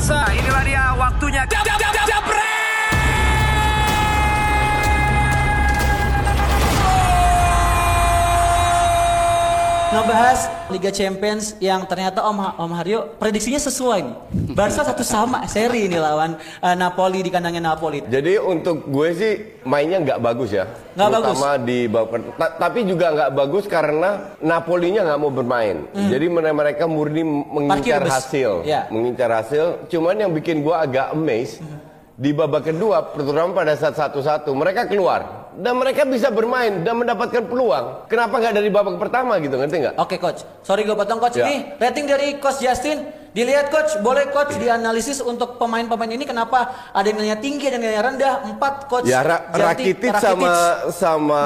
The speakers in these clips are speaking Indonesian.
pemirsa, inilah dia waktunya. Jab, jab, jab, ngebahas Liga Champions yang ternyata Om Om Haryo prediksinya sesuai nih. Barca satu sama seri ini lawan uh, Napoli di kandangnya Napoli. Jadi untuk gue sih mainnya nggak bagus ya. Nggak bagus. Terutama di babak ta- tapi juga nggak bagus karena Napolinya nggak mau bermain. Jadi mere- mereka murni mengincar Parkir hasil, Ya. mengincar hasil. Cuman yang bikin gue agak amazed di babak kedua, terutama pada saat satu-satu, mereka keluar. Dan mereka bisa bermain dan mendapatkan peluang. Kenapa nggak dari babak pertama gitu, ngerti nggak? Oke coach, sorry gue potong coach. Ya. ini rating dari coach Justin. Dilihat coach, boleh coach dianalisis untuk pemain-pemain ini kenapa ada yang nilainya tinggi ada yang nilainya rendah? Empat coach. Ya Ra Janti- Rakitic sama sama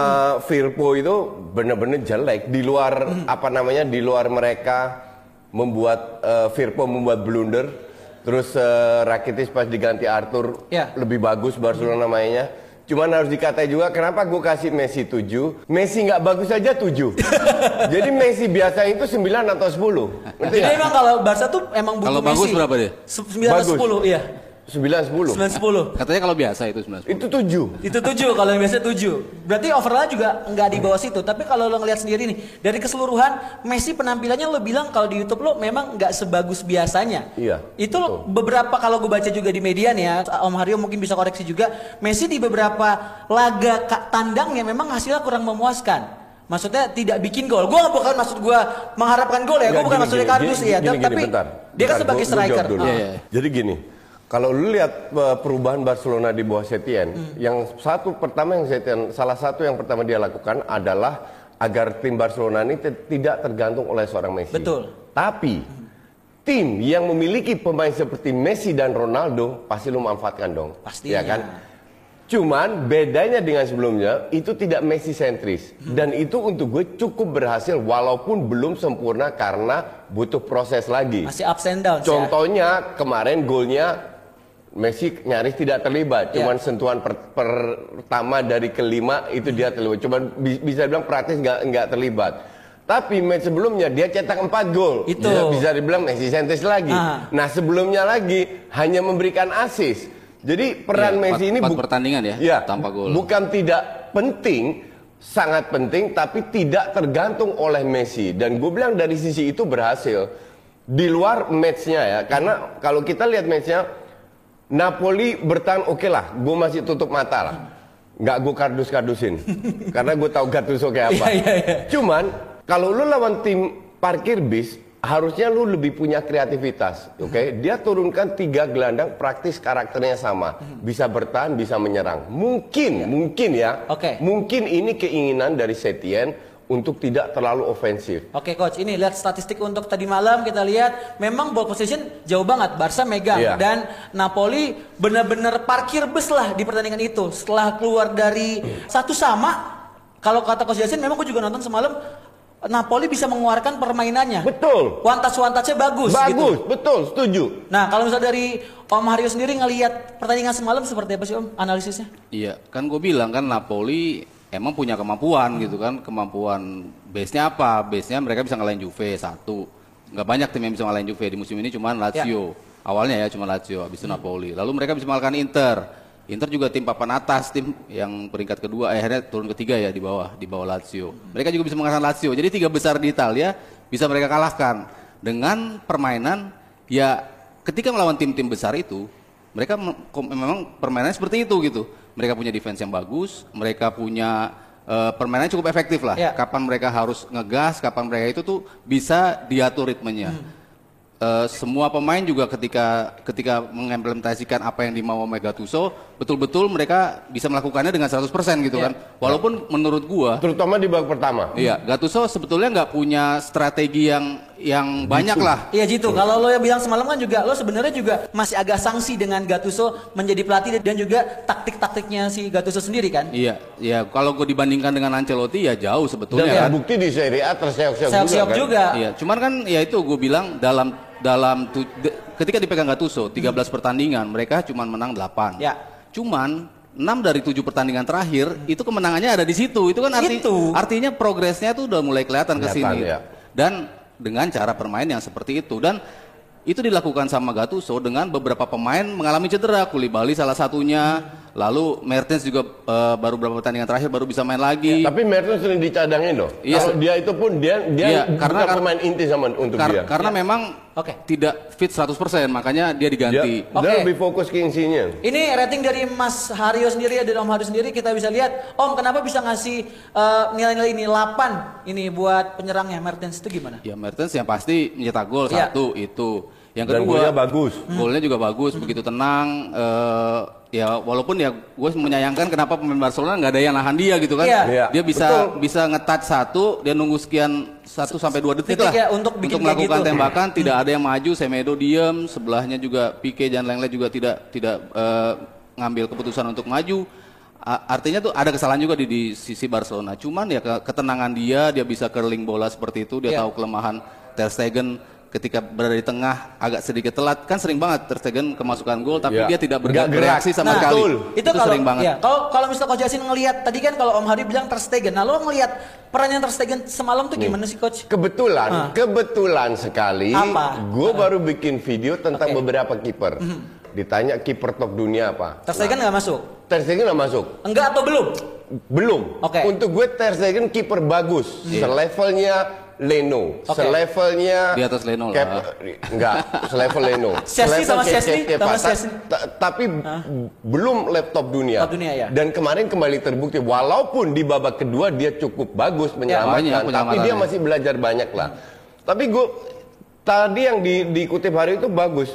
Firpo itu bener-bener jelek. Di luar apa namanya di luar mereka membuat eh, Firpo membuat blunder terus eh, Rakitic pas diganti Arthur Ya. lebih bagus Barcelona mainnya cuman harus dikatai juga kenapa gue kasih Messi 7 Messi nggak bagus aja 7 jadi Messi biasa itu 9 atau 10 ngerti Jadi nggak? emang kalau Barca tuh emang butuh Kalau bagus Messi. berapa dia? Se- Sembilan atau Bagus. sepuluh, iya. 9 10 Sembilan sepuluh. Katanya kalau biasa itu 19. itu 7 Itu tujuh kalau yang biasa tujuh. Berarti overall juga nggak di bawah situ. Tapi kalau lo ngelihat sendiri nih dari keseluruhan Messi penampilannya lo bilang kalau di YouTube lo memang nggak sebagus biasanya. Iya, Itu lo beberapa kalau gue baca juga di media nih ya, Om Haryo mungkin bisa koreksi juga. Messi di beberapa laga tandangnya memang hasilnya kurang memuaskan. Maksudnya tidak bikin gol. Gue bukan maksud gue mengharapkan gol ya. Gue Nggak, bukan gini, maksudnya kardus ya. gini, gini, tapi bentar. dia kan sebagai gua- gua jawab striker. dulu. Ah. Iya, iya. Jadi gini, kalau lu lihat uh, perubahan Barcelona di bawah Setien, Hmm. yang satu pertama yang Setien, salah satu yang pertama dia lakukan adalah agar tim Barcelona ini tidak tergantung oleh seorang Messi. Betul. Tapi tim yang memiliki pemain seperti Messi dan Ronaldo pasti lu manfaatkan dong. Pastinya. Ya kan? Cuman bedanya dengan sebelumnya itu tidak Messi sentris dan itu untuk gue cukup berhasil walaupun belum sempurna karena butuh proses lagi. Masih ups and downs ya. Contohnya kemarin golnya Messi nyaris tidak terlibat, Ya. cuman sentuhan per- pertama dari kelima itu dia terlibat. Cuman bi- bisa bilang praktis nggak nggak terlibat. Tapi match sebelumnya dia cetak 4 gol. Itu. Ya, bisa dibilang Messi sentris lagi. Ah. Nah sebelumnya lagi hanya memberikan assist. Jadi peran Iya, Messi ini empat bu- pertandingan ya, Iya, tanpa gol. Bukan tidak penting, sangat penting, tapi tidak tergantung oleh Messi. Dan gue bilang dari sisi itu berhasil. Di luar matchnya ya, karena kalau kita lihat matchnya, Napoli bertahan oke lah, gue masih tutup mata lah. Nggak gue kardus-kardusin. karena gue tahu Gattuso kayak apa. Iya, iya, iya. Cuman, kalau lu lawan tim parkir bis, harusnya lu lebih punya kreativitas, oke? Dia turunkan tiga gelandang praktis karakternya sama, bisa bertahan, bisa menyerang. Mungkin, mungkin ya, Oke. mungkin ini keinginan dari Setien untuk tidak terlalu ofensif. Oke coach, ini lihat statistik untuk tadi malam kita lihat memang ball position jauh banget Barca megang Iya. dan Napoli benar-benar parkir bus lah di pertandingan itu. Setelah keluar dari satu sama, kalau kata coach Yasin memang gue juga nonton semalam Napoli bisa mengeluarkan permainannya. Betul. One touch-nya bagus. Bagus, gitu. betul, setuju. Nah kalau misalnya dari Om Haryo sendiri ngelihat pertandingan semalam seperti apa sih Om analisisnya? Iya, kan gue bilang kan Napoli emang punya kemampuan gitu kan, kemampuan base-nya apa? Base-nya mereka bisa ngalahin Juve satu. Nggak banyak tim yang bisa ngalahin Juve di musim ini cuman Lazio. Awalnya ya cuma Lazio, habis itu Napoli. Lalu mereka bisa mengalahkan Inter. Inter juga tim papan atas, tim yang peringkat kedua, eh, akhirnya turun ketiga ya di bawah, di bawah Lazio. Mereka juga bisa mengalahkan Lazio. Jadi tiga besar di Italia bisa mereka kalahkan dengan permainan ya ketika melawan tim-tim besar itu mereka memang permainannya seperti itu gitu. Mereka punya defense yang bagus, mereka punya eh, permainan cukup efektif lah. Ya. Kapan mereka harus ngegas, kapan mereka itu tuh bisa diatur ritmenya. Eh, semua pemain juga ketika ketika mengimplementasikan apa yang dimau oleh Gattuso, betul-betul mereka bisa melakukannya dengan 100% gitu Ya. kan. Walaupun menurut gua Terutama di babak pertama. Iya, Gattuso sebetulnya nggak punya strategi yang yang banyak lah. Iya Jitu, kalau lo yang bilang semalam kan juga lo sebenarnya juga masih agak sanksi dengan Gattuso menjadi pelatih dan juga taktik-taktiknya si Gattuso sendiri kan? Iya, iya. Kalau gue dibandingkan dengan Ancelotti ya jauh Dan sebetulnya kan. terbukti di Serie A terseok-seok juga kan. juga. Iya, cuman kan ya itu gue bilang dalam dalam tu- de- ketika dipegang Gattuso 13 pertandingan mereka cuman menang 8. Ya. Cuman 6 dari 7 pertandingan terakhir itu kemenangannya ada di situ. Itu kan arti, Itu. artinya progresnya tuh udah mulai kelihatan ke sini. ya. Dan dengan cara bermain yang seperti itu dan itu dilakukan sama Gattuso dengan beberapa pemain mengalami cedera, Koulibaly salah satunya, lalu Mertens juga eh, baru beberapa pertandingan terakhir baru bisa main lagi. Tapi Mertens sering dicadangin loh. Iya. Kalau dia itu pun dia dia bukan karena- karena- pemain inti sama untuk Kar- dia. Karena memang Oke. tidak fit 100%, makanya dia diganti. dia Oke. lebih fokus ke insinya. Ini rating dari Mas Haryo sendiri ya dari Om Haryo sendiri kita bisa lihat Om kenapa bisa ngasih eh, nilai-nilai ini 8 ini buat penyerangnya Mertens itu gimana? Ya Mertens yang pasti mencetak gol Iya. satu itu. Yang Dan kedua golnya bagus. Golnya juga bagus, begitu tenang. eh, ya walaupun ya gue menyayangkan kenapa pemain Barcelona nggak ada yang nahan dia gitu kan. Iya. Iya, Dia bisa betul. bisa nge-touch satu, dia nunggu sekian satu sampai dua detik, Detik lah ya, untuk bikin kayak melakukan gitu. tembakan. Tidak ada yang maju, Semedo diem, sebelahnya juga Pique dan lain-lain juga tidak tidak eh, ngambil keputusan untuk maju. A- Artinya tuh ada kesalahan juga di, di sisi Barcelona. Cuman ya ke- ketenangan dia, dia bisa curling bola seperti itu, dia Iya. tahu kelemahan Ter Stegen ketika berada di tengah agak sedikit telat kan sering banget Ter Stegen kemasukan gol tapi Iya. dia tidak bergerak gerak. bereaksi sama Nah, sekali. betul. Itu, kalau sering banget. ya, kalau kalau misalnya Coach Yasin ngelihat tadi kan kalau Om Hari bilang Ter Stegen. Nah, lo ngelihat perannya Ter Stegen semalam tuh gimana sih Coach? Kebetulan, Ah. kebetulan sekali, Apa? gue baru bikin video tentang Oke. beberapa kiper. Ditanya kiper top dunia apa? Ter Stegen nggak masuk? Ter Stegen nggak masuk. Enggak atau belum? Belum. Oke. Untuk gue Ter Stegen kiper bagus. Selevelnya Leno. Oke. Selevelnya Di atas Leno lah. Enggak, selevel Leno. Selevel sama Chesney? Sama Ta- Chesney? ta- Tapi belum laptop dunia. Top dunia, ya. Dan kemarin kembali terbukti walaupun di babak kedua dia cukup bagus menyelamatkan, Banyak tapi dia masih belajar banyak lah. Tapi gue tadi yang di, dikutip hari itu bagus.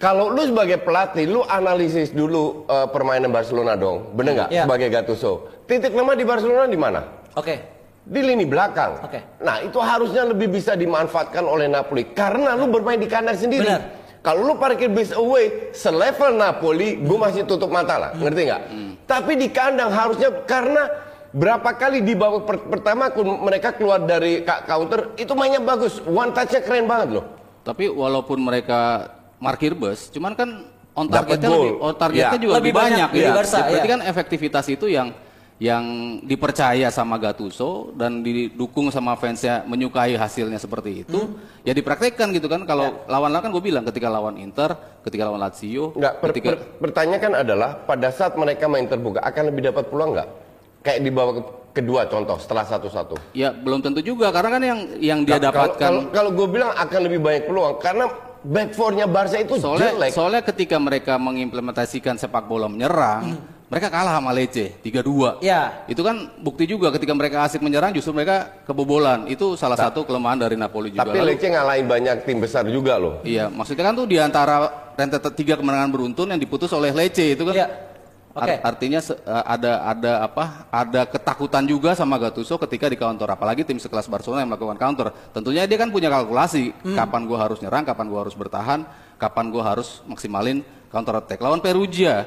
Kalau lu sebagai pelatih, lu analisis dulu eh, permainan Barcelona dong, bener nggak? Iya. Sebagai Gattuso, titik lemah di Barcelona di mana? Oke. Di lini belakang. Oke. Nah itu harusnya lebih bisa dimanfaatkan oleh Napoli karena lu bermain di kandang sendiri. Benar. Kalau lu parkir bis away selevel Napoli, gue masih tutup mata lah, ngerti nggak? Tapi di kandang harusnya karena berapa kali di babak per- pertama mereka keluar dari counter itu mainnya bagus, one touch-nya keren banget loh. Tapi walaupun mereka markir bus, cuman kan on targetnya lebih, on targetnya Ya. juga Lebih lebih, banyak banyak. dari ya. Barca, Berarti ya. kan efektivitas itu yang yang dipercaya sama Gattuso dan didukung sama fansnya menyukai hasilnya seperti itu, Hmm. ya dipraktekkan gitu kan. Kalau Ya. lawan-lawan kan gue bilang ketika lawan Inter, ketika lawan Lazio, Nggak, per, ketika per- pertanyaan adalah pada saat mereka main terbuka akan lebih dapat peluang nggak? Kayak di babak kedua contoh setelah satu-satu. ya belum tentu juga karena kan yang yang dia Nah, kalau- dapatkan Kalau, kalau gue bilang akan lebih banyak peluang karena back four-nya Barca itu soalnya jelek. soalnya ketika mereka mengimplementasikan sepak bola menyerang mereka kalah sama Lecce 3-2 Ya. itu kan bukti juga ketika mereka asik menyerang justru mereka kebobolan itu salah satu kelemahan dari Napoli juga Tapi Lalu- Lecce ngalahin banyak tim besar juga loh. iya maksudnya kan tuh di antara rentetan tiga kemenangan beruntun yang diputus oleh Lecce itu kan Iya. Oke. Ar- artinya eh, ada ada apa ada ketakutan juga sama Gattuso ketika di counter apalagi tim sekelas Barcelona yang melakukan counter tentunya dia kan punya kalkulasi Hmm. kapan gua harus nyerang kapan gua harus bertahan kapan gua harus maksimalin counter attack lawan Perugia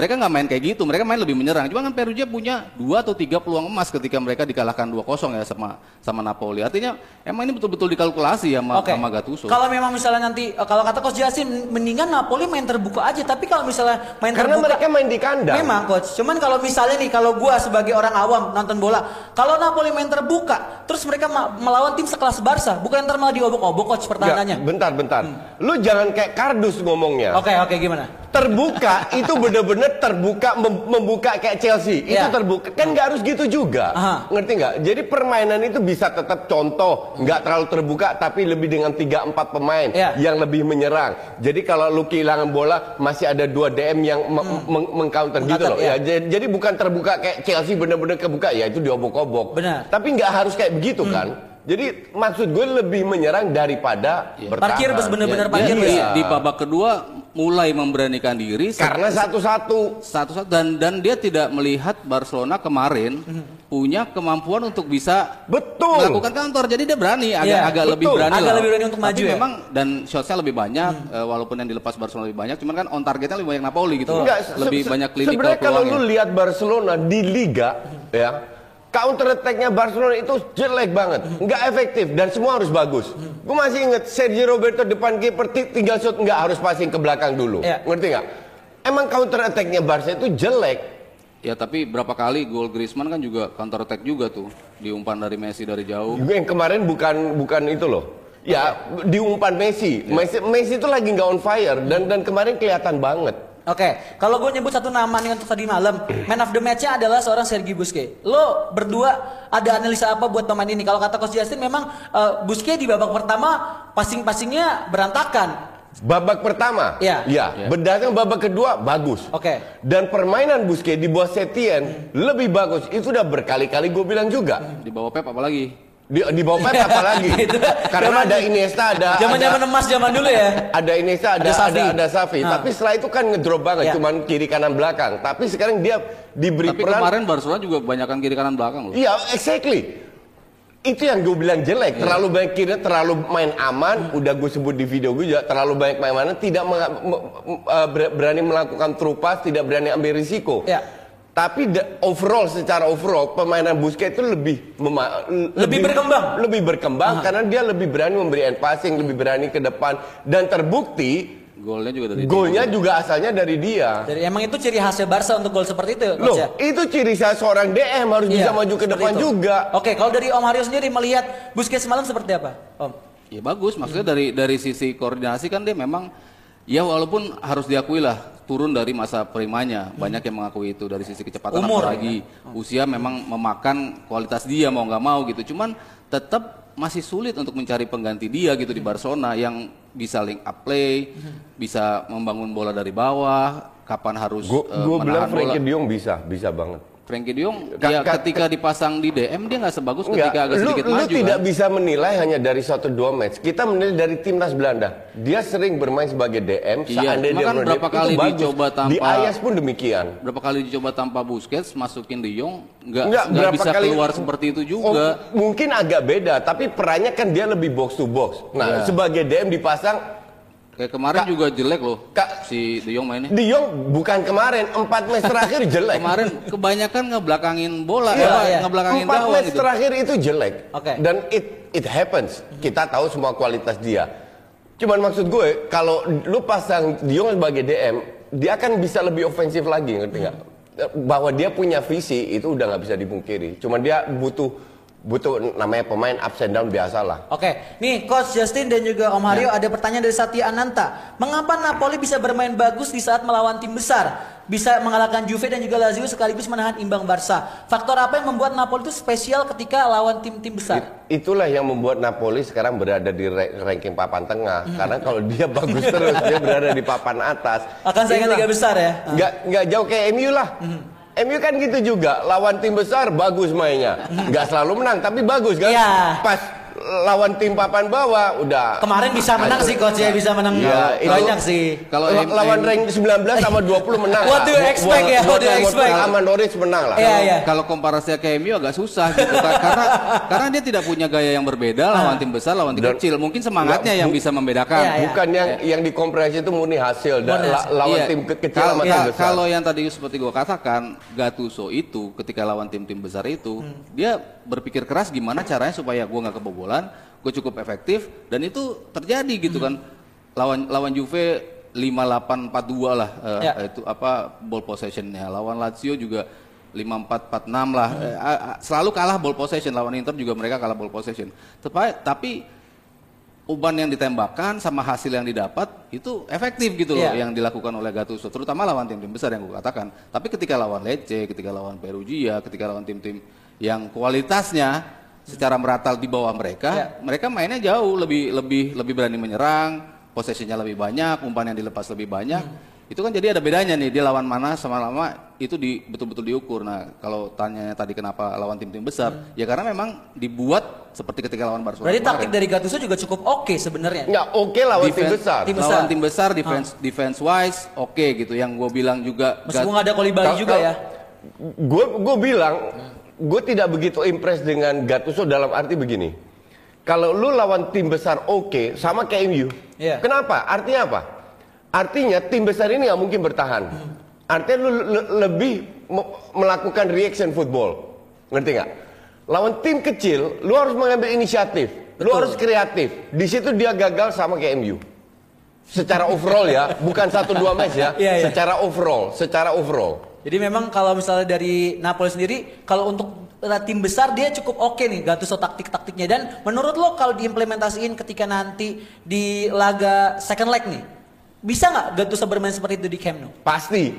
mereka nggak main kayak gitu mereka main lebih menyerang cuma kan Perugia punya dua atau tiga peluang emas ketika mereka dikalahkan 2-0 ya sama sama Napoli artinya emang ini betul-betul dikalkulasi sama Oke. sama Gattuso Kalau memang misalnya nanti eh, kalau kata Coach Yasin mendingan Napoli main terbuka aja. Tapi kalau misalnya main Karena terbuka mereka main di kandang. Memang coach. Cuman kalau misalnya nih kalau gua sebagai orang awam nonton bola, kalau Napoli main terbuka, terus mereka melawan tim sekelas Barca, bukan ntar malah diobok-obok coach Nggak, pertahanannya. bentar, bentar. Lu jangan kayak kardus ngomongnya. Oke oke gimana? Terbuka itu bener-bener terbuka mem- membuka kayak Chelsea. Itu Iya. terbuka. Kan nggak harus gitu juga. Aha. Ngerti nggak? Jadi permainan itu bisa tetap contoh, nggak terlalu terbuka tapi lebih dengan 3 4 pemain Iya. yang lebih menyerang. Jadi kalau lu kehilangan bola masih ada dua DM yang me- meng- meng-counter gitu loh. iya. Ya, jadi, bukan terbuka kayak Chelsea bener-bener kebuka ya itu diobok-obok. Tapi nggak harus kayak begitu kan? Jadi maksud gue lebih menyerang daripada bertahan. Parkir bus bener-bener Ya, parkir di, di babak kedua mulai memberanikan diri Karena satu-satu. Satu satu dan dan dia tidak melihat Barcelona kemarin punya kemampuan untuk bisa Betul. melakukan counter jadi dia berani agak Iya, agak lebih betul. berani Agak lah. lebih berani untuk Tapi maju ya? memang dan shotsnya lebih banyak eh, walaupun yang dilepas Barcelona lebih banyak cuman kan on targetnya lebih banyak Napoli gitu. Enggak, lebih se- banyak klinikal Sebenarnya kalau lu lihat Barcelona di liga ya, counter attack-nya Barcelona itu jelek banget, nggak efektif dan semua harus bagus. Gue masih inget Sergio Roberto depan kiper ti- tinggal shoot nggak harus passing ke belakang dulu. Iya. Ngerti nggak? Emang counter attack-nya Barca itu jelek. ya tapi berapa kali gol Griezmann kan juga counter attack juga tuh diumpan dari Messi dari jauh Yang kemarin bukan bukan itu loh. Ya, di umpan Messi. Messi Messi itu lagi nggak on fire dan dan kemarin kelihatan banget. Oke, kalau gue nyebut satu nama nih untuk tadi malam, man of the match-nya adalah seorang Sergi Busquets. Lo berdua ada analisa apa buat pemain ini? Kalau kata Coach Justin memang uh, Busquets di babak pertama passing-passingnya berantakan. Babak pertama, Iya. ya. Berdasarkan babak kedua bagus. Oke. Dan permainan Busquets di bawah Setien lebih bagus. Itu udah berkali-kali gue bilang juga. Di bawah Pep apalagi? Di, di bawah Pep apalagi? Itu Karena zaman- ada Iniesta, ada Zaman-zaman ada, emas zaman dulu ya. ada Iniesta, ada Ada ada Xavi. ada, Safi. Nah. Tapi setelah itu kan ngedrop banget, Ya. cuman kiri kanan belakang. Tapi sekarang dia diberi Tapi peran. kemarin Barcelona juga kebanyakan kiri kanan belakang loh. Iya, exactly. Itu yang gue bilang jelek. Terlalu banyak kiri, terlalu main aman. Udah gue sebut di video gue juga. Terlalu banyak main aman. Tidak menga- me- me- ber- berani melakukan true pass, tidak berani ambil risiko. Ya. Tapi the- overall, secara overall, permainan Busquets itu lebih mema- Lebih berkembang. Lebih berkembang karena dia lebih berani memberi end passing, lebih berani ke depan. Dan terbukti, Golnya juga dari golnya juga asalnya dari dia. Jadi emang itu ciri khasnya Barca untuk gol seperti itu, Loh, ya? itu ciri saya seorang DM harus bisa Iya, maju ke depan itu. juga. Oke, kalau dari Om Haryo sendiri melihat Busquets semalam seperti apa, Om? Ya bagus, maksudnya dari dari sisi koordinasi kan dia memang ya walaupun harus diakui lah turun dari masa primanya banyak yang mengakui itu dari sisi kecepatan Umur. apalagi usia memang memakan kualitas dia mau nggak mau gitu. Cuman tetap masih sulit untuk mencari pengganti dia gitu di Barcelona yang bisa link up play bisa membangun bola dari bawah kapan harus Gue eh, bilang menahan bola. Frankie Jong bisa, bisa banget. Frankie De Jong Ka- ya ka- ketika dipasang di DM dia nggak sebagus Enggak, ketika agak lu, sedikit lu maju tidak kan. bisa menilai hanya dari satu dua match. Kita menilai dari timnas Belanda. Dia sering bermain sebagai DM. Iya, seandainya cuma kan dia berapa itu kali dicoba Di tanpa- Ajax pun demikian. berapa kali dicoba tanpa Busquets masukin De Jong nggak nggak bisa kali keluar seperti itu Oh, juga mungkin agak beda, tapi perannya kan dia lebih box to box. Nah, Iya. sebagai DM dipasang kayak kemarin Kak- juga jelek loh Kak- si De Jong mainnya De Jong bukan kemarin, empat match terakhir jelek. kemarin kebanyakan ngebelakangin bola Iya, apa, iya. ngebelakangin Empat gawang match gitu terakhir itu jelek. Oke. Dan it it happens. Kita tahu semua kualitas dia. Cuman maksud gue kalau lu pasang Dion sebagai DM, dia akan bisa lebih ofensif lagi, ngerti nggak? Bahwa dia punya visi itu udah nggak bisa dipungkiri. Cuman dia butuh butuh namanya pemain ups and down biasa lah. Oke, nih Coach Justin dan juga Om Haryo ada pertanyaan dari Satya Ananta. Mengapa Napoli bisa bermain bagus di saat melawan tim besar? Bisa mengalahkan Juve dan juga Lazio sekaligus menahan imbang Barca. Faktor apa yang membuat Napoli itu spesial ketika lawan tim-tim besar? Itulah yang membuat Napoli sekarang berada di ra- ranking papan tengah. Karena kalau dia bagus terus, dia berada di papan atas. Akan saingan tiga besar ya? Nggak nggak jauh kayak MU lah. MU kan gitu juga, lawan tim besar bagus mainnya. Nggak selalu menang, tapi bagus kan? Iya. Pas lawan tim papan bawah udah Kemarin bisa menang sih Coach ya, bisa menang Iya, itu- banyak sih. kalau lawan rank 19 sama 20 menang. What do you expect ya? What do you expect? sama Norwich menang lah. Iya, iya. kalau komparasinya ke MU agak susah gitu Ka- karena karena dia tidak punya gaya yang berbeda lawan tim besar lawan tim Dan- kecil mungkin semangatnya yang bisa membedakan Iya, iya. Bukan yang yang dikompresi itu murni hasil dan Murni la- hasil. lawan Iya. tim ke- kecil sama ya, tim besar. Kalau yang tadi seperti gua katakan, Gattuso itu ketika lawan tim-tim besar itu, Hmm. dia berpikir keras gimana caranya supaya gua nggak kebobolan, gue cukup efektif dan itu terjadi gitu Hmm. kan. Lawan lawan Juve 5842 lah eh, Ya. itu apa ball possessionnya. Lawan Lazio juga 5446 lah. Hmm. Eh, a- selalu kalah ball possession lawan Inter juga mereka kalah ball possession. Tapi tapi uban yang ditembakkan sama hasil yang didapat itu efektif gitu loh Iya. yang dilakukan oleh Gattuso terutama lawan tim-tim besar yang gue katakan tapi ketika lawan Lecce ketika lawan Perugia ketika lawan tim-tim yang kualitasnya secara merata di bawah mereka Iya. mereka mainnya jauh lebih lebih lebih berani menyerang posisinya lebih banyak umpan yang dilepas lebih banyak itu kan jadi ada bedanya nih dia lawan mana sama lama itu di betul-betul diukur nah kalau tanya tadi kenapa lawan tim-tim besar ya karena memang dibuat seperti ketika lawan Barcelona Berarti kemarin. taktik dari Gattuso juga cukup oke sebenarnya. Nggak oke lawan tim Defense- besar. Tim besar. lawan tim besar defense defense wise oke gitu yang gue bilang juga Meskipun nggak ada Kolibali Kal- juga ya. Gue gue bilang gue tidak begitu impress dengan Gattuso dalam arti begini. Kalau lu lawan tim besar oke sama kayak MU. Iya. Kenapa? Artinya apa? Artinya tim besar ini nggak mungkin bertahan. Artinya lu le- lebih me- melakukan reaction football. Ngerti nggak? Lawan tim kecil, lu harus mengambil inisiatif. Lu Betul. harus kreatif. Di situ dia gagal sama kayak MU. Secara overall ya, bukan satu dua match ya. Iya, iya. Secara overall, secara overall. Jadi memang kalau misalnya dari Napoli sendiri, kalau untuk tim besar dia cukup oke nih Gattuso taktik-taktiknya dan menurut lo kalau diimplementasiin ketika nanti di laga second leg nih bisa nggak Gattuso bermain seperti itu di Camp Nou? Pasti.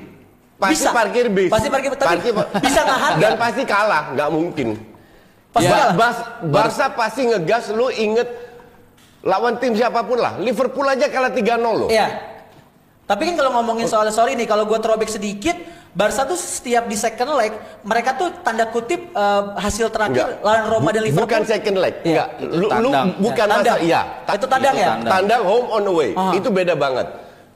Pasti Bisa. parkir bis. Pasti parkir, tapi bisa nahan Dan pasti kalah, nggak mungkin. Pasti Ba- kalah. Bas, Barca pasti ngegas lu inget lawan tim siapa pun lah. Liverpool aja kalah 3-0 loh. Iya. Tapi kan kalau ngomongin soal sorry nih, kalau gue throwback sedikit, Barca tuh setiap di second leg, mereka tuh tanda kutip eh, hasil terakhir Enggak. lawan Roma dan Liverpool. Bukan second leg, Iya. enggak. Itu Lu, lu tandang. bukan Ya, tandang. masa, iya. Itu tandang Itu ya? tandang. Tandang home on away. Ah. Itu beda banget.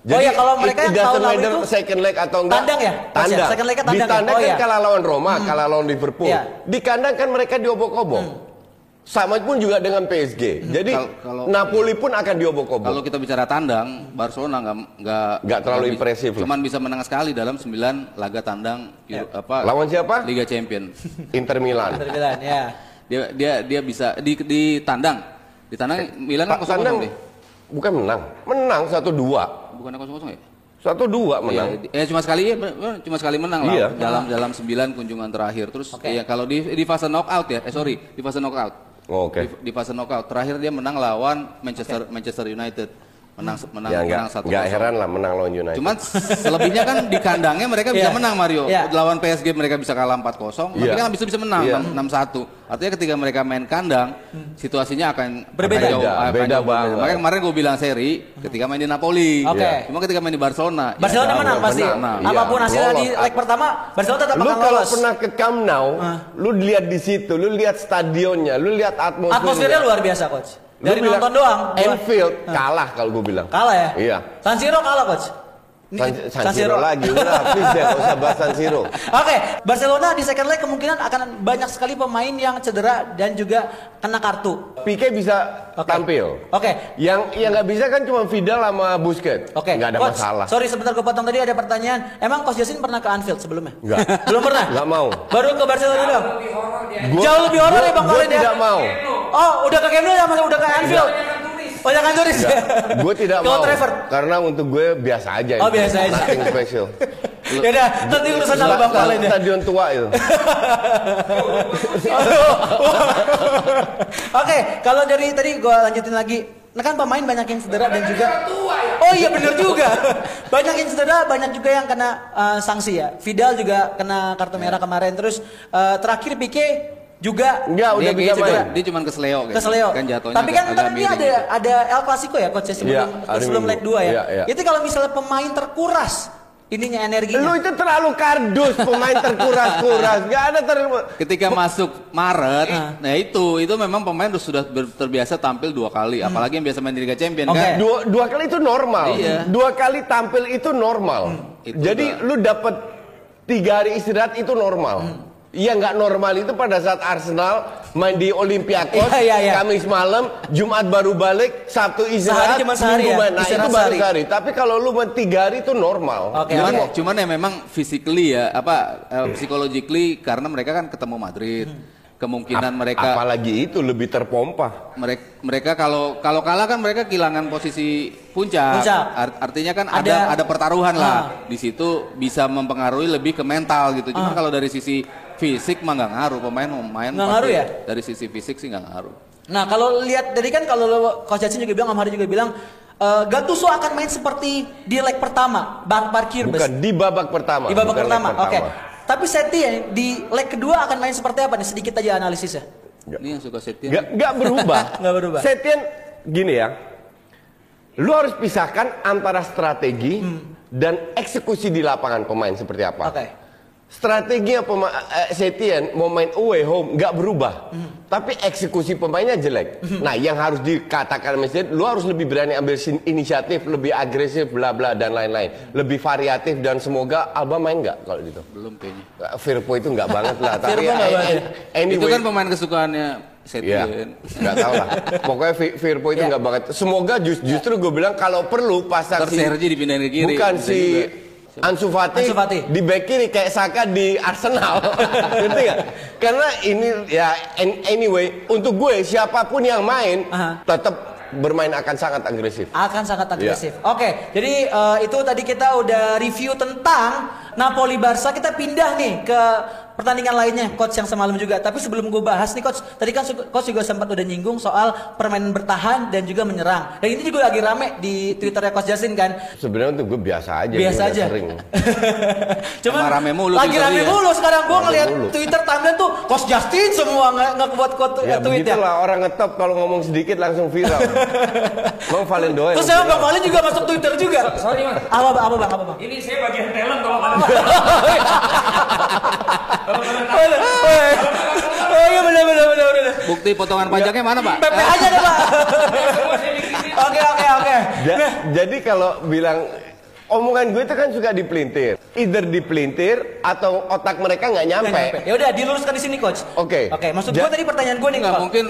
Oh iya, kalau mereka it, it tahun lalu itu second leg atau enggak. tandang ya? Ya? Tandang. Second leg-nya Di tandang ya? tandang Oh kan iya. Hmm. kalah lawan Roma, kalah lawan Liverpool. Iya. Di kandang kan mereka diobok-obok. Sama pun juga dengan PSG. Hmm. Jadi Kal- kalau- Napoli pun akan diobok-obok. Kalau kita bicara tandang, Barcelona nggak nggak Nggak terlalu impresif lah. Cuman bisa menang sekali dalam 9 laga tandang Ya. Apa? Lawan siapa? Liga Champion. Inter Milan. Inter Milan, ya. dia dia dia bisa di di tandang. Di tandang Milan Pak kan kosong kosong deh. bukan menang. Menang 1-2. Bukan kosong kosong ya? 1-2 menang. Iya, eh, cuma sekali ya, cuma sekali menang lah Iya. dalam dalam 9 kunjungan terakhir. Terus Oke. ya kalau di di fase knockout ya, eh sorry, di fase knockout. Oh, Oke. Di, di fase knockout terakhir dia menang lawan Manchester Manchester United. Menang menang Ya menang enggak, 1-0. enggak heran lah menang lawan United. Cuman selebihnya kan di kandangnya mereka bisa Iya. menang Mario. Iya. Lawan PSG mereka bisa kalah 4-0, tapi Iya. kan habis itu bisa menang Iya. 6-1. Artinya ketika mereka main kandang, situasinya akan Berbeda. akan jauh, Beda, akan beda jauh berbeda. banget. Makanya kemarin gue bilang seri ketika main di Napoli. Oke. Iya. Cuma ketika main di Barcelona, ya Barcelona Ya, menang pasti. menang. Iya, Apa pun hasilnya di leg pertama, Barcelona tetap Lu akan kalau lolos. pernah ke Camp Nou, lu lihat di situ, lu lihat stadionnya, lu lihat atmosfernya. Atmosfernya luar biasa, coach. Lu Dari bilang, nonton doang. Anfield kalah kalau gue bilang. Kalah ya? Iya. San Siro kalah, coach. Ini- San, San Siro lagi, udah please deh, nggak usah bahas San Siro. Oke, Barcelona di second leg kemungkinan akan banyak sekali pemain yang cedera dan juga kena kartu. Pique bisa Oke. tampil. Oke. Yang yang nggak bisa kan cuma Vidal sama Busquets. Oke, Nggak ada Coach, masalah. Sorry sebentar gue potong tadi ada pertanyaan. Emang Coach Yasin pernah ke Anfield sebelumnya? Nggak. Belum pernah? Nggak mau. Baru ke Barcelona? Gua- Jauh lebih horor ya Bang gua Khalid ya? tidak mau. Oh, udah ke Camp Nou ya, Mas? udah ke Anfield? Oh, jangan turis ya? Gue tidak mau. Trafford? Karena untuk gue biasa aja. Oh, itu. biasa aja. Nothing special. Ya udah, nanti urusan sama Bang Khalid ya. Stadion tua itu. Oke, kalau dari tadi gue lanjutin lagi. Nah kan pemain banyak yang cedera dan juga Oh iya bener juga Banyak yang cedera, banyak juga yang kena uh, sanksi ya Vidal juga kena kartu merah kemarin Terus uh, terakhir Pique juga Enggak, udah dia, bisa dia, main. dia cuma kesleo ke Seleo. Kan jatuhnya Tapi kan agak ntar ini miring. ada ada El Clasico ya coach ya sebelum Iya, hari sebelum Minggu. leg 2 ya. Iya, iya. Itu kalau misalnya pemain terkuras ininya energinya. Lu itu terlalu kardus, pemain terkuras-kuras. Gak ada ter... Ketika masuk Maret, Ah. nah itu itu memang pemain sudah terbiasa tampil dua kali, apalagi yang biasa main di Liga Champions Hmm. Oke. kan. Dua, dua kali itu normal. Iya. Dua kali tampil itu normal. Itu Jadi udah. lu dapat tiga hari istirahat itu normal. Hmm. Yang nggak normal itu pada saat Arsenal main di Olympiakos, Iya, iya, iya. Kamis malam, Jumat baru balik, Sabtu istirahat, Sehari cuma sehari Minggu ya? main. Nah Istirahat itu baru sehari. sehari. Tapi kalau lu main tiga hari itu normal. Oke, cuman, oke. cuman ya memang physically ya, apa uh, psychologically karena mereka kan ketemu Madrid, kemungkinan Ap- mereka Apalagi itu lebih terpompa. mereka mereka kalau kalau kalah kan mereka kehilangan posisi puncak. Puncak. Art- artinya kan Ada- ada ada, pertaruhan Ah. lah. Di situ bisa mempengaruhi lebih ke mental gitu. Cuma Ah. kalau dari sisi fisik mah nggak ngaruh. Pemain mau main Nggak ngaruh ya? Dari sisi fisik sih nggak ngaruh. Nah kalau lihat tadi kan kalau lo- Coach Yacin juga bilang, Om Hari juga bilang eh, Gattuso akan main seperti di leg pertama, bang parkir. Bukan di babak pertama. Di babak bukan pertama, oke. Tapi Setien di leg kedua akan main seperti apa nih? Sedikit aja analisisnya. Ini yang suka Setien. Nggak, nggak berubah. Nggak berubah. Setien gini ya. Lu harus pisahkan antara strategi dan eksekusi di lapangan pemain seperti apa. Hmm. Oke. Strateginya pema eh, Setien mau main away home nggak berubah. Hmm. Tapi eksekusi pemainnya jelek. Nah, yang harus dikatakan Messi, lu harus lebih berani ambil inisiatif, lebih agresif, bla bla dan lain-lain. Lebih variatif dan semoga Alba main nggak kalau gitu. Belum kayaknya. Eh, Firpo itu nggak banget lah. tapi Firpo eh, banget. eh, anyway, Itu kan pemain kesukaannya Iya, Setien. nggak tahu lah. Pokoknya Fi- Firpo itu Iya. nggak banget. Semoga jus- justru gue bilang kalau perlu pasang Ntar Sergi dipindahin ke kiri. bukan si juga. Ansu Fati, Ansu Fati. di back kiri kayak Saka di Arsenal, ngerti nggak? Karena ini ya an- anyway untuk gue siapa pun yang main Aha. tetap bermain akan sangat agresif. akan sangat Iya. agresif. Oke, jadi eh, itu tadi kita udah review tentang Napoli Barca. Kita pindah nih ke pertandingan lainnya coach yang semalam juga. Tapi sebelum gue bahas nih coach, tadi kan coach juga sempat udah nyinggung soal permainan bertahan dan juga menyerang. Dan ini juga lagi rame di Twitternya coach Jasin kan. Sebenarnya untuk gue biasa aja. Biasa aja. Sering. Cuman Emang rame mulu lagi rame dia. mulu sekarang gue ngeliat mulu. Twitter timeline tuh coach Justin semua nggak nggak buat quote Ya tweet ya. orang ngetop kalau ngomong sedikit langsung viral. Bang Valen doang. Terus saya Bang. Valen juga masuk Twitter juga. Sorry mas, Apa bang? Apa bang? Apa bang? ini saya bagian talent kalau ada. Oh iya benar benar benar benar. Bukti potongan pajaknya mana, Pak? PP aja deh pak. Oke oke oke. Ja- jadi kalau bilang omongan gue itu kan suka dipelintir. Either dipelintir atau otak mereka nggak nyampe. Ya udah diluruskan di sini coach. Oke. Oke, maksud Ja- gue tadi pertanyaan gue nih Nggak mungkin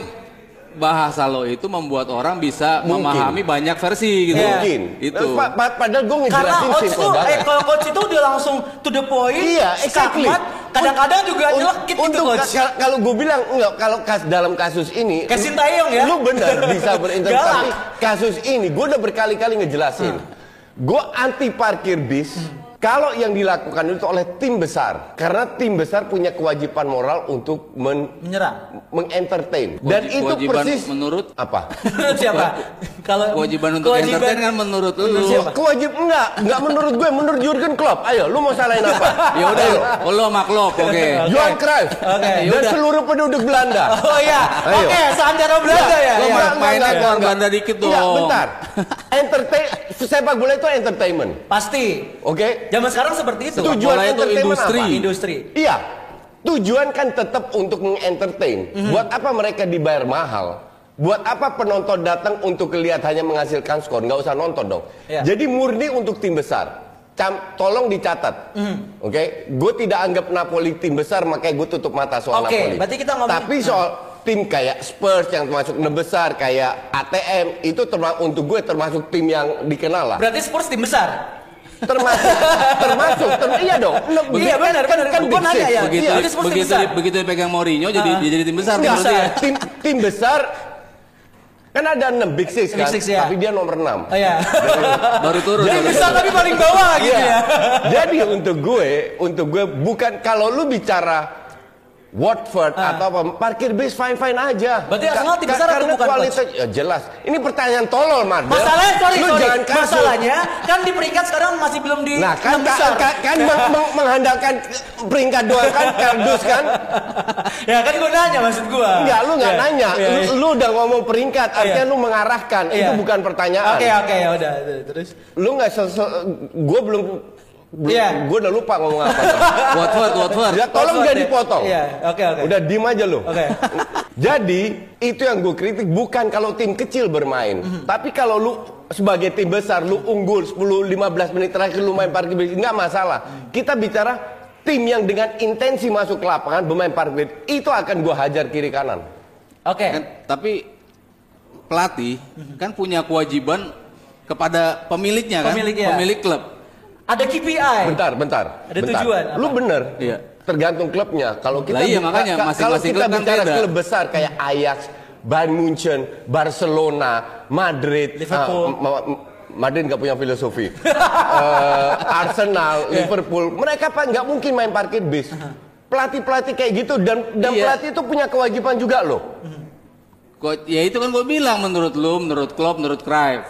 bahasa lo itu membuat orang bisa Mungkin. memahami banyak versi gitu. Iya. Mungkin. Itu. Pa- pa- padahal gue Karena ngejelasin coach itu, eh kalau coach itu dia langsung to the point, Iya, exactly. skakmat, kadang-kadang juga Un- nyelekit gitu untuk ka- kalau gue bilang enggak kalau kas, dalam kasus ini Kayak lu- Sintayong ya? lu benar bisa berinterpretasi. Kasus ini gue udah berkali-kali ngejelasin. Gue anti parkir bis kalau yang dilakukan itu oleh tim besar karena tim besar punya kewajiban moral untuk men Menyerang. mengentertain dan Kewaji- itu kewajiban persis menurut- apa Menurut siapa? Kalau Kewajiban untuk kewajiban- entertain kan menurut lu. Menurut siapa? kewajib enggak enggak menurut gue menurut Jurgen Klopp ayo lu mau salahin apa Ya udah, oh, lo sama Klopp, oke. Johan Cruyff Oke, dan yaudah. seluruh penduduk Belanda Oh iya, oke, seantero Belanda ya. Lo ya. mainnya enggak. Belanda dikit Enggak, dong. bentar. Entertain sepak bola itu entertainment. Pasti. Oke? Zaman sekarang seperti itu. Tujuan- itu industri. apa? Industri. Iya. Tujuan kan tetap untuk mengentertain. Mhm. Buat apa mereka dibayar mahal? Buat apa penonton datang untuk lihat hanya menghasilkan skor? Nggak usah nonton dong. Iya. Jadi murni untuk tim besar. Cam, tolong dicatat, Mhm. oke? Gue tidak anggap Napoli tim besar, makanya gue tutup mata soal Oke, Napoli. berarti kita ngomong- Tapi soal tim kayak Spurs yang termasuk enam besar, kayak ATM itu termasuk untuk gue termasuk tim yang dikenal lah. Berarti Spurs tim besar. Termasuk termasuk ter- iya dong enam- Iya, benar, kan, benar. kan big nanya six. ya. Begitu Iya, tim begitu besar. begitu dipegang Mourinho jadi dia jadi tim besar Enggak, menurut dia. tim tim besar kan ada enam big six Big kan six, ya. tapi dia nomor enam Oh iya. Baru turun. Tim baru besar tapi paling bawah gitu Iya. ya. jadi untuk gue untuk gue bukan kalau lu bicara Watford Ah. atau apa parkir bis fine fine aja. Berarti Arsenal tim besar atau bukan, kualitas ya jelas. Ini pertanyaan tolol, Mar. Masalahnya sorry lu sorry. jangan. Masalahnya kan di peringkat sekarang masih belum di Nah kan kan, besar. kan, kan meng- meng- mengandalkan peringkat doang kan kardus kan. ya kan gue nanya maksud gue. Enggak, lu nggak Iya, nanya. iya, Lu, iya. lu udah ngomong peringkat, artinya Iya. lu mengarahkan. Iya. Itu bukan pertanyaan. Oke oke ya udah terus. Lu nggak. Gue belum... Iya. Gue udah lupa ngomong apa. Watford, Watford. ya tolong jadi ya. potong. Iya, oke, oke. Udah diem aja lu. Oke. Jadi itu yang gue kritik bukan kalau tim kecil bermain, Mhm. tapi kalau lu sebagai tim besar lu unggul 10-15 menit terakhir lu main parkir nggak masalah. Kita bicara tim yang dengan intensi masuk ke lapangan bermain parkir itu akan gue hajar kiri kanan. Oke. Kan, tapi pelatih kan punya kewajiban kepada pemiliknya kan, Pemiliknya. pemilik klub. Ada KPI. Bentar, bentar. Ada bentar. tujuan, Lu apa? bener. Iya. Tergantung klubnya. Kalau kita Lah iya, makanya ka- ka- masing-masing kalau kita klub kan bicara klub besar kayak Ajax, Bayern Munchen, Barcelona, Madrid, Liverpool. ah, ma- ma- Madrid nggak punya filosofi. Eh, Arsenal, Iya. Liverpool, mereka pak nggak mungkin main parkir bis. Pelatih-pelatih kayak gitu dan dan Iya. pelatih itu punya kewajiban juga loh. Kok ya itu kan gue bilang menurut lu, menurut Klopp, menurut Cruyff.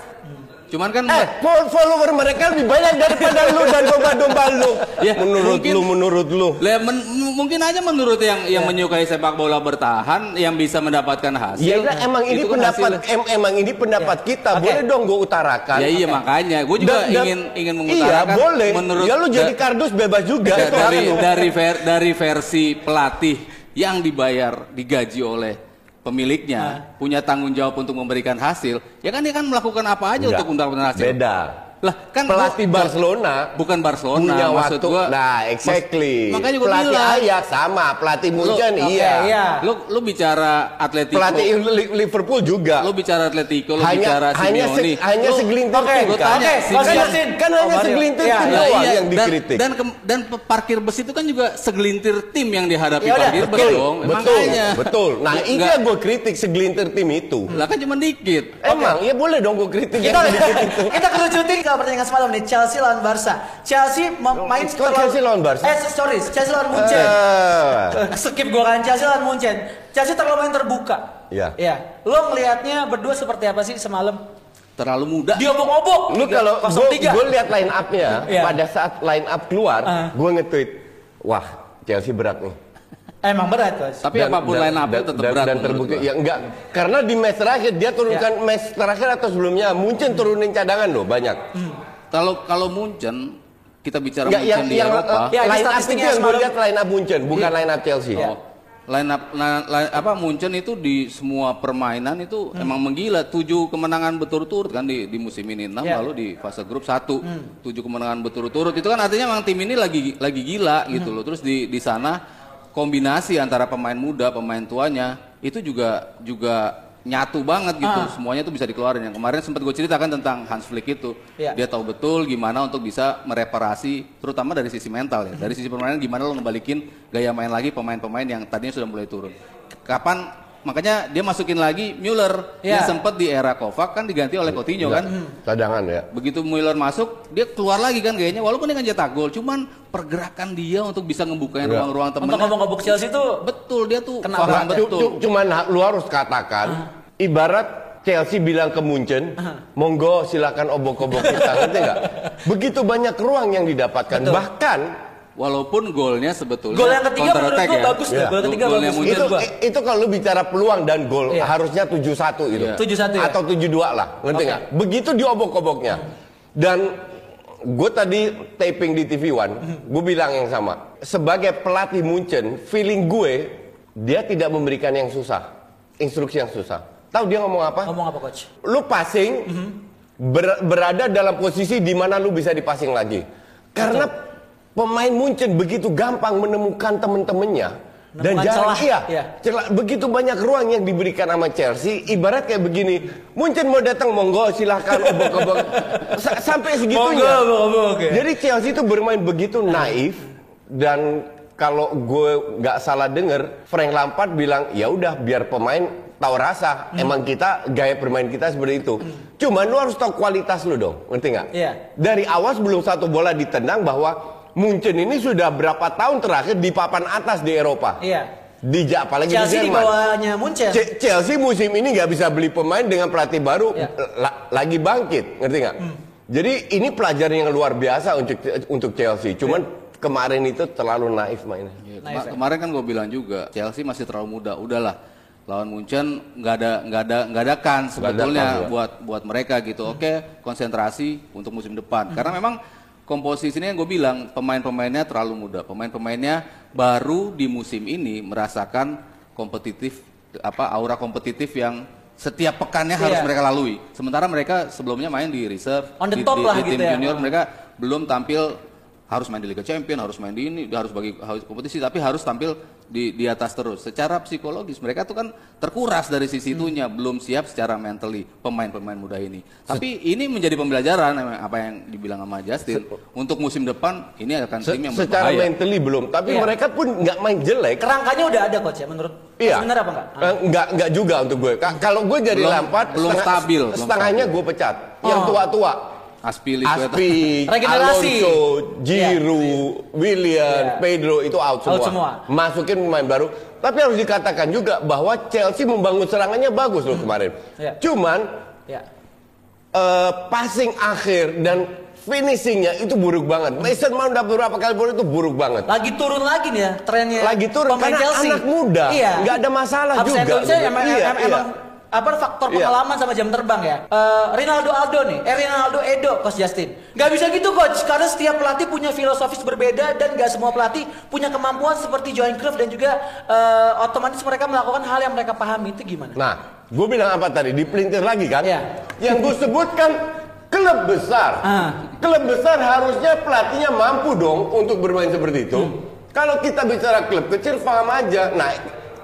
Cuman kan Eh, fol- follower mereka lebih banyak daripada lu dan domba-domba lu. Ya, menurut mungkin- lu, menurut lu. Lah, men- mungkin aja menurut yang yang Ya. menyukai sepak bola bertahan yang bisa mendapatkan hasil. Ya udah, emang ini kan pendapat hasil. em- emang ini pendapat kita. Oke. Boleh dong gue utarakan. Ya iya makanya, gue juga Dan- dan- ingin ingin Iya, mengutarakan boleh. menurut ya lu jadi kardus bebas juga. da- dari dari ver- dari versi pelatih yang dibayar digaji oleh pemiliknya punya tanggung jawab untuk memberikan hasil ya kan dia kan melakukan apa aja Enggak. untuk mendapatkan hasil Beda. Lah kan Pelatih gua- Barcelona bukan Barcelona punya maksud waktu. gua nah, exactly. Mas- makanya gua pelatih bilang Ajax sama, pelatih Munchen oke, iya. iya. lu lu bicara Atletico Pelatih Li- Liverpool juga. lu bicara Atletico lu hanya bicara hanya Simeone se- hanya Lu- segelintir gua kan. tanya, Kan- Coach kan, Justin. kan Oh, hanya segelintir Iya, tim iya, doang iya. yang dan, dikritik. dan dan pe- parkir bus itu kan juga segelintir tim yang dihadapi Ya parkir bus betul, dong betul, makanya betul. Nah, itu yang gue kritik segelintir tim itu. lah kan cuma dikit Emang, ya boleh dong gue kritik Kita yang sedikit itu. kita kerucutin kalau pertandingan semalam nih Chelsea lawan Barca. Chelsea mem- main Kok Chelsea lawan Barca? Eh sorry, Chelsea lawan Munchen. Eh. Skip gua kan Chelsea lawan Munchen. Chelsea terlalu main terbuka. Iya. Ya. Lo ngelihatnya berdua seperti apa sih semalam? Terlalu muda. Diobok-obok. Lu kalau 0-3. gue lihat line up-nya Iya. pada saat line up keluar, Ah. gue nge-tweet, wah Chelsea berat nih. Emang berat, Coach. Tapi apa pun line up dan, tetap dan, berat. dan terbukti ya enggak karena di match terakhir dia turunkan Ya. match terakhir atau sebelumnya Munchen turunin cadangan loh banyak. Hmm. Kalau kalau Munchen kita bicara Enggak yang Munchen di yang Eropa. uh, Ya, line up itu yang gue semalam. lihat line up Munchen bukan Iya. line up Chelsea. Oh, line up na- li- apa Munchen itu di semua permainan itu Hmm. emang menggila tujuh kemenangan berturut-turut kan di, di musim ini enam Ya. lalu di fase grup satu Hmm. tujuh kemenangan berturut-turut itu kan artinya memang tim ini lagi lagi gila Hmm. gitu loh terus di di sana kombinasi antara pemain muda pemain tuanya itu juga juga nyatu banget gitu. Ah. semuanya itu bisa dikeluarin. Yang kemarin sempat gue ceritakan tentang Hans Flick itu. Ya. dia tahu betul gimana untuk bisa mereparasi terutama dari sisi mental ya. Dari sisi permainan gimana lo ngebalikin gaya main lagi pemain-pemain yang tadinya sudah mulai turun. Kapan makanya dia masukin lagi Müller Ya. yang sempat di era Kovac kan diganti oleh Coutinho kan. Cadangan ya. begitu Müller masuk dia keluar lagi kan gayanya walaupun dia kan cetak gol cuman pergerakan dia untuk bisa ngebukain Ya. ruang-ruang Untuk temennya ngobok-ngobok Chelsea itu betul dia tuh Kena paham Cu- betul. Cu- cuman lu harus katakan ibarat Chelsea bilang ke Munchen, monggo silakan obok-obok kita, ngerti nggak? Begitu banyak ruang yang didapatkan, Betul. bahkan walaupun golnya sebetulnya gol yang ketiga menurut gua ya. bagus tuh. Iya. Gol ketiga Golnya bagus itu gua. itu kalau lu bicara peluang dan gol Iya. harusnya 7-1 itu. Iya. 7-1 ya? Atau 7-2 lah, ngerti Oke. nggak? Begitu diobok-oboknya. Dan gue tadi taping di TV One, gue bilang yang sama. Sebagai pelatih Munchen, feeling gue dia tidak memberikan yang susah, instruksi yang susah. Tahu dia ngomong apa? Ngomong apa, Coach? Lu passing ber- berada dalam posisi di mana lu bisa dipasing lagi. Karena pemain Munchen begitu gampang menemukan temen-temennya dan jarang celah, iya, iya. celah- begitu banyak ruang yang diberikan sama Chelsea ibarat kayak begini Munchen mau datang monggo silahkan obok-obok Sa- sampai segitunya Monggo, obok-obok, ya. jadi Chelsea itu bermain begitu naif dan kalau gue nggak salah denger Frank Lampard bilang ya udah biar pemain tahu rasa Hmm. emang kita gaya bermain kita seperti itu cuman lu harus tahu kualitas lu dong ngerti nggak Iya. dari awal sebelum satu bola ditendang bahwa Munchen ini sudah berapa tahun terakhir di papan atas di Eropa Iya. di Ja- apalagi Chelsea di di Jerman bawahnya Munchen. Ce- Chelsea musim ini nggak bisa beli pemain dengan pelatih baru Ya. la- lagi bangkit, ngerti nggak? Jadi ini pelajaran yang luar biasa untuk untuk Chelsea. Cuman kemarin itu terlalu naif mainnya. Iya, Naif, kema- ya? kemarin kan gue bilang juga Chelsea masih terlalu muda. Udahlah lawan Munchen nggak ada nggak ada nggak ada kan sebetulnya ya. buat buat mereka gitu. Oke konsentrasi untuk musim depan. Karena memang komposisinya yang gue bilang pemain-pemainnya terlalu muda. Pemain-pemainnya baru di musim ini merasakan kompetitif apa aura kompetitif yang setiap pekannya harus Iya. mereka lalui. Sementara mereka sebelumnya main di reserve On the di, top di- lah di gitu tim ya. junior mereka belum tampil harus main di Liga Champion, harus main di ini, harus bagi harus kompetisi, tapi harus tampil di di atas terus. Secara psikologis mereka tuh kan terkuras dari sisi Hmm. itunya, belum siap secara mentally pemain-pemain muda ini. Tapi ini menjadi pembelajaran apa yang dibilang sama Justin untuk musim depan ini akan Se- tim yang secara berbahaya. mentally belum, tapi Iya. mereka pun nggak main jelek. Kerangkanya udah ada, Coach ya menurut. Iya. Benar apa enggak? Eh, Enggak, enggak juga untuk gue. Ka- Kalau gue jadi Belum- Lampard, belum stabil, belum setengahnya stabil. gue pecat. Yang Oh. tua-tua. Aspi, Regenerasi. Alonso, Giroud, William, Iya. Pedro itu out semua. Out semua. Masukin pemain baru. Tapi harus dikatakan juga bahwa Chelsea membangun serangannya bagus loh kemarin. Iya. Cuman Ya. eh, passing akhir dan finishingnya itu buruk banget. Mason Mount dapat beberapa kali bola itu buruk banget. Lagi turun lagi nih ya trennya. Lagi turun, pemain karena Chelsea. anak muda. Iya. Nggak ada masalah and juga. emang, Iya, emang, iya. emang apa faktor Iya. pengalaman sama jam terbang ya. Eh, Rinaldo Aldo nih, eh Rinaldo Edo, Coach Justin. Gak bisa gitu coach, karena setiap pelatih punya filosofis berbeda dan gak semua pelatih punya kemampuan seperti Johan Cruyff dan juga eh, otomatis mereka melakukan hal yang mereka pahami itu gimana? Nah, gue bilang apa tadi? Dipelintir lagi kan? Iya. Yang gue sebutkan klub besar. Ah. Klub besar harusnya pelatihnya mampu dong untuk bermain seperti itu. Hmm. Kalau kita bicara klub kecil, paham aja. Nah,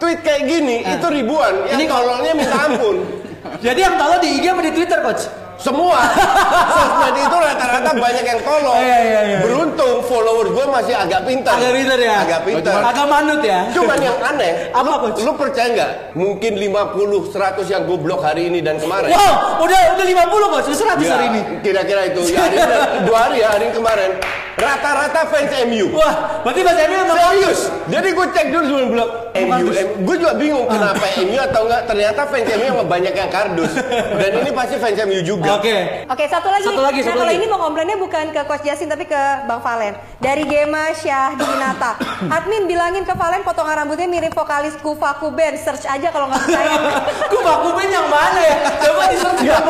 tweet kayak gini itu ribuan. Yang. Ini tololnya minta ampun. Jadi yang tahu di IG sama di Twitter coach? Semua. sosmed itu rata-rata banyak yang tolong. Iya, iya, iya. Beruntung follower gue masih agak pintar. Agak pintar ya? Agak pintar. Agak manut ya? Cuman yang aneh, Apa, lu, Coach? lu percaya nggak? Mungkin 50, 100 yang gue blok hari ini dan kemarin. Wow, udah udah 50 kok, sudah 100 Ya, hari ini. Kira-kira itu. Ya, hari ini, dua hari ya, hari kemarin. Rata-rata fans MU. Wah, berarti Mas Emil memang Serius. Jadi gue cek dulu sebelum blog MU. Kardus. Gue juga bingung kenapa MU atau enggak. Ternyata fans MU yang banyak yang kardus. Dan ini pasti fans MU juga. Oke. Oke, satu lagi. Satu lagi, nah, satu kalau lagi. ini mau komplainnya bukan ke Coach Jasin tapi ke Bang Valen. Dari Gema Syah Dinata. Admin bilangin ke Valen potongan rambutnya mirip vokalis Kufaku Band. Search aja kalau nggak percaya. Gue bakuben yang mana ya? Coba di search. Gak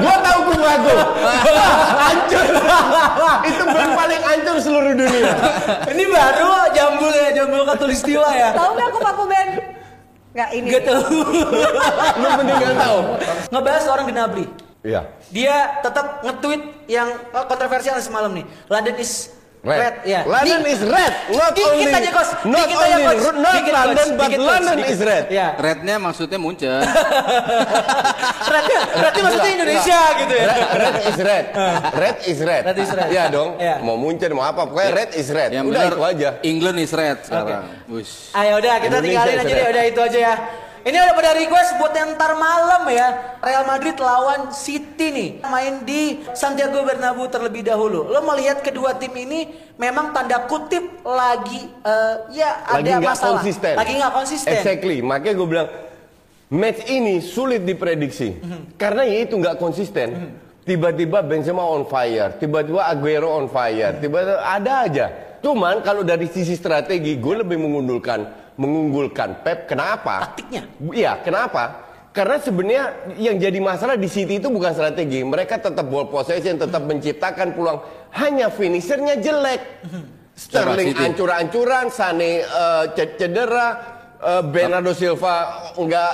Gue tahu lagu. Hancur. Itu band paling hancur seluruh dunia. Ini baru jambul ya, jambul katulistiwa ya. Tahu nggak Kufaku Band? Nggak ini. Tahu. Lu mending gak tahu. Ngebahas orang Gnabry. Iya. Dia tetap nge-tweet yang kontroversial semalam nih. London is red, Red. ya. London Di- is red. Not Dikit only, aja, Coach. Not Dikit aja, only, Coach. not Dikit, Coach. London, but Dikit, Coach. London Dikit. is red. Ya. Rednya maksudnya muncul. Rednya, rednya maksudnya Indonesia gitu ya. Red, red is red. Red is red. Red is red. Iya dong. Iya. Mau muncul mau apa pokoknya red is red. Yang Udah benar itu aja. England is red sekarang. Wush. Ayo udah kita Indonesia tinggalin aja deh, udah itu aja ya. Ini udah pada request buat yang ntar malam ya. Real Madrid lawan City nih. Main di Santiago Bernabeu terlebih dahulu. Lo melihat kedua tim ini memang tanda kutip lagi eh, ya Lagi ada masalah. konsisten. Lagi nggak konsisten. Exactly. Makanya gue bilang match ini sulit diprediksi Mhm. karena ya itu nggak konsisten. Tiba-tiba Benzema on fire, tiba-tiba Aguero on fire, tiba-tiba ada aja. Cuman kalau dari sisi strategi gue lebih mengunggulkan mengunggulkan Pep. Kenapa? Taktiknya. Iya, kenapa? Karena sebenarnya yang jadi masalah di City itu bukan strategi. Mereka tetap ball possession, tetap menciptakan peluang. Hanya finishernya jelek. Sterling City. ancur-ancuran, Sane ce- cedera, eh, Bernardo Silva enggak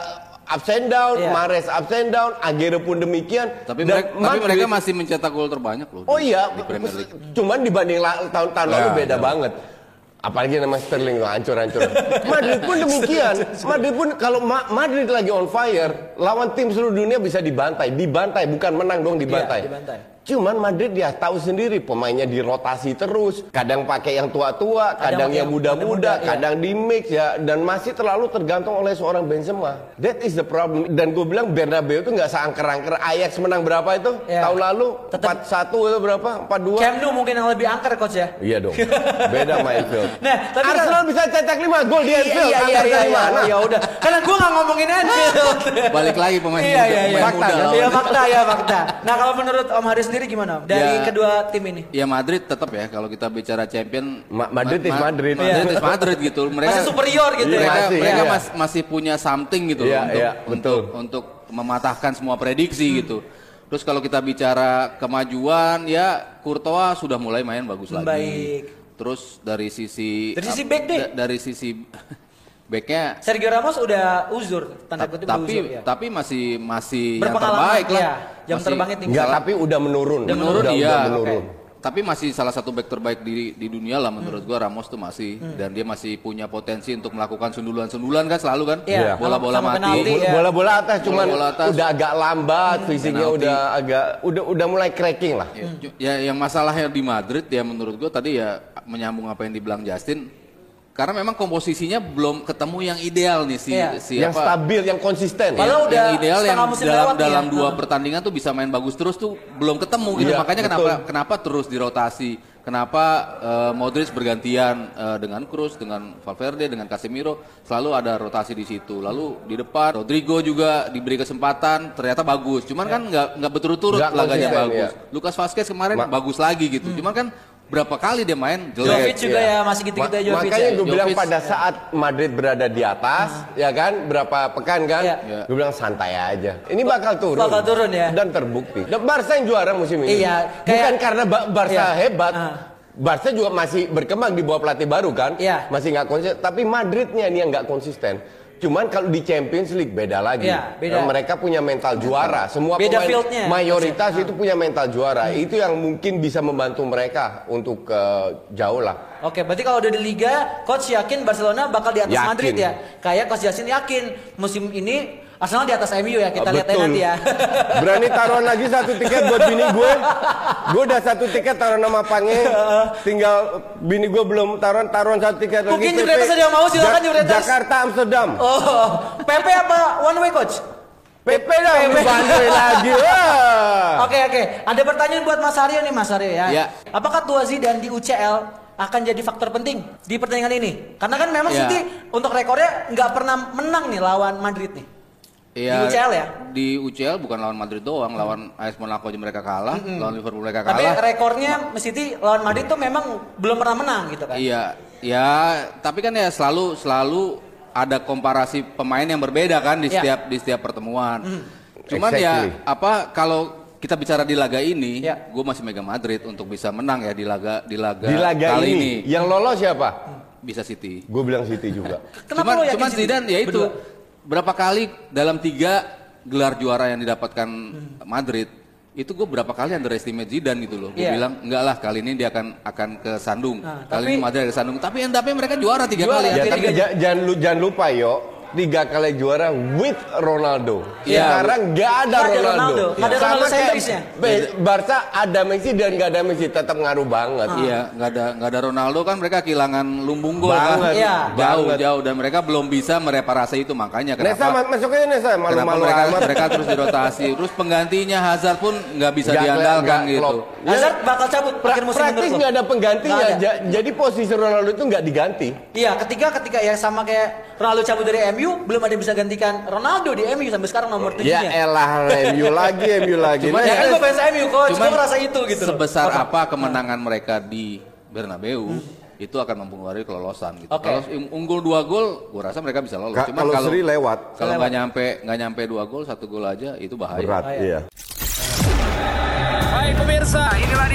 ups and down, Iya. Mahrez ups and down, Aguero pun demikian. Tapi Dan mereka, tapi Madrid- mereka masih mencetak gol terbanyak loh. Oh di- iya, di Premier League. cuman dibanding tahun-tahun lalu Ya, beda ya. banget. Apalagi nama Sterling tuh hancur-hancur. Madrid pun demikian. Madrid pun kalau Ma- Madrid lagi on fire, lawan tim seluruh dunia bisa dibantai, dibantai bukan menang dong dibantai. Iya, dibantai. Cuman Madrid dia tahu sendiri pemainnya dirotasi terus, kadang pakai yang tua-tua, Kadang kadang, yang muda-muda, iya. kadang di mix ya dan masih terlalu tergantung oleh seorang Benzema. That is the problem. Dan gue bilang Bernabeu itu nggak seangker-angker Ajax menang berapa itu Iya. tahun lalu Tetap- 4-1 itu berapa? 4-2. Camp Nou mungkin yang lebih angker coach ya. Iya dong. Beda sama Anfield. Nah, tapi kan- Arsenal bisa cetak 5 gol di Iya Anfield. iya iya iya, dari iya. mana? Ya udah. Karena gua nggak ngomongin Anfield. Balik lagi pemain Iya muda, iya iya. pemain Fakta muda kan? Iya fakta ya fakta. Nah kalau menurut Om Haris sendiri gimana dari Ya. kedua tim ini? Ya Madrid tetap ya kalau kita bicara champion Ma- Madrid is Madrid. Madrid Iya. is Madrid gitu. Mereka Masih superior gitu Iya, ya. mereka, masih, mereka iya. mas- masih punya something gitu Iya, loh untuk, iya, untuk betul. untuk mematahkan semua prediksi gitu. Terus kalau kita bicara kemajuan ya Courtois sudah mulai main bagus lagi. Baik. Terus dari sisi Dari sisi back deh. da- dari sisi backnya Sergio Ramos udah uzur tanda kutip tapi uzur ya. tapi masih masih yang terbaik lah. iya. Jam Masih- terbangnya tinggi. Enggak, tapi udah menurun. Udah menurun udah, iya. udah menurun. Oke. Tapi masih salah satu back terbaik di di dunia lah menurut gua Ramos tuh masih dan dia masih punya potensi untuk melakukan sundulan-sundulan kan selalu kan Iya, bola-bola mati. penalti, iya. Bola-bola atas cuman Bola-bola atas. udah agak lambat, fisiknya penalti. udah agak udah udah mulai cracking lah. Ya, ju- Ya yang masalahnya di Madrid ya menurut gua tadi ya menyambung apa yang dibilang Justin karena memang komposisinya belum ketemu yang ideal nih si Iya. si yang apa stabil, yang konsisten. Padahal udah yang ideal yang dalam lewat nih dalam ya. dua Heeh. pertandingan tuh bisa main bagus terus tuh belum ketemu gitu Iya, makanya betul. kenapa kenapa terus dirotasi kenapa eh, Modric bergantian eh, dengan Kroos dengan Valverde dengan Casemiro selalu ada rotasi di situ lalu di depan Rodrigo juga diberi kesempatan ternyata bagus cuman kan nggak nggak berturut-turut laganya bagus iya. Lucas Vazquez kemarin Ma- bagus lagi gitu cuman kan berapa kali dia main jelek Jovic juga Iya. ya masih gitu-gitu Ma- ya Jovic. Makanya ya. gue bilang pada ya. saat Madrid berada di atas, ya kan, berapa pekan kan, Iya. Iya. gue bilang santai aja. Ini bakal turun. Bakal turun, ya. Dan terbukti. Dan Barca yang juara musim ini. Iya, Bukan kayak- karena Ba- Barca Iya. hebat. Ah. Barca juga masih berkembang di bawah pelatih baru kan, Iya. masih nggak konsisten. Tapi Madridnya ini yang nggak konsisten. Cuman kalau di Champions League beda lagi. Iya, beda. Nah, Mereka punya mental juara. Semua Beda pemain mayoritas itu punya mental juara. Itu yang mungkin bisa membantu mereka untuk eh, jauh lah. Oke, berarti kalau udah di Liga, coach yakin Barcelona bakal di atas Yakin. Madrid ya. Kayak coach Yasin yakin musim ini Arsenal di atas MU ya kita Ah, lihat betul. nanti ya. Berani taruhan lagi satu tiket buat bini gue. Gue udah satu tiket taruhan nama Pange. Tinggal bini gue belum taruhan taruhan satu tiket lagi. Mungkin. Juventus ada yang mau, silakan Ja- Juventus. Jakarta Amsterdam. oh, PP apa one way coach? PP dah lu bandel lagi. Wah. Oke oke, ada pertanyaan buat Mas Aryo nih Mas Aryo ya. Ya. Apakah Tua Zidane di UCL akan jadi faktor penting di pertandingan ini? Karena kan memang Ya. City untuk rekornya nggak pernah menang nih lawan Madrid nih. Iya, Di UCL ya? Di UCL bukan lawan Madrid doang, lawan AS Monaco aja mereka kalah, lawan Liverpool mereka Tapi kalah. rekornya City lawan Madrid tuh memang belum pernah menang gitu kan. Iya, ya, tapi kan ya selalu selalu ada komparasi pemain yang berbeda kan di Ya. setiap di setiap pertemuan. Cuman ya Exactly. apa kalau kita bicara di laga ini, Ya. gue masih megang Madrid untuk bisa menang ya di laga di laga, Di laga kali ini, ini. yang lolos siapa? Bisa City. Gue bilang City juga. Kenapa cuman lo yakin cuman City? Zidane ya itu Berdua. berapa kali dalam tiga gelar juara yang didapatkan Madrid itu gue berapa kali underestimate Zidane gitu loh. Gue Iya. bilang enggak lah kali ini dia akan akan ke Sandung. Nah, kali tapi- ini Madrid ke Sandung. Tapi Mbappe mereka juara tiga Juara, kali. ya, Ya, tapi jangan, lu, jangan lupa yo, tiga kali juara with Ronaldo. Iya. Sekarang nggak ada Ronaldo. Ronaldo. Ada Sama Ronaldo kayak sentrisnya. Be- Barca ada Messi dan nggak ada Messi tetap ngaruh banget. Iya, nggak ada nggak ada Ronaldo kan mereka kehilangan lumbung gol kan. Iya. Jauh Banget. jauh dan mereka belum bisa mereparasi itu makanya Nesa kenapa ma- masuk aja Nesa kenapa malu-malu mereka amat. mereka terus dirotasi. Terus penggantinya Hazard pun nggak bisa Nggak- diandalkan nggak gitu. klop. Ya, Hazard bakal cabut pra- akhir musim praktis nggak ada penggantinya. Nggak ada. Ja- jadi posisi Ronaldo itu nggak diganti. Iya, ketika ketika ya sama kayak Ronaldo cabut dari MU, belum ada yang bisa gantikan Ronaldo di MU sampai sekarang nomor Ya tujuhnya. elah MU lagi MU lagi. Cuman ya Nah, kan gue fans MU coach, Cuman gue ngerasa itu gitu. loh. Sebesar apa kemenangan mereka di Bernabeu itu akan mempengaruhi kelolosan gitu. Oke. Kalau un- unggul dua gol, gua rasa mereka bisa lolos. Ka- Cuman kalau kalau seri lewat. kalau nggak nyampe nggak nyampe dua gol, satu gol aja itu bahaya. berat, Oh, iya. iya. Baik pemirsa, inilah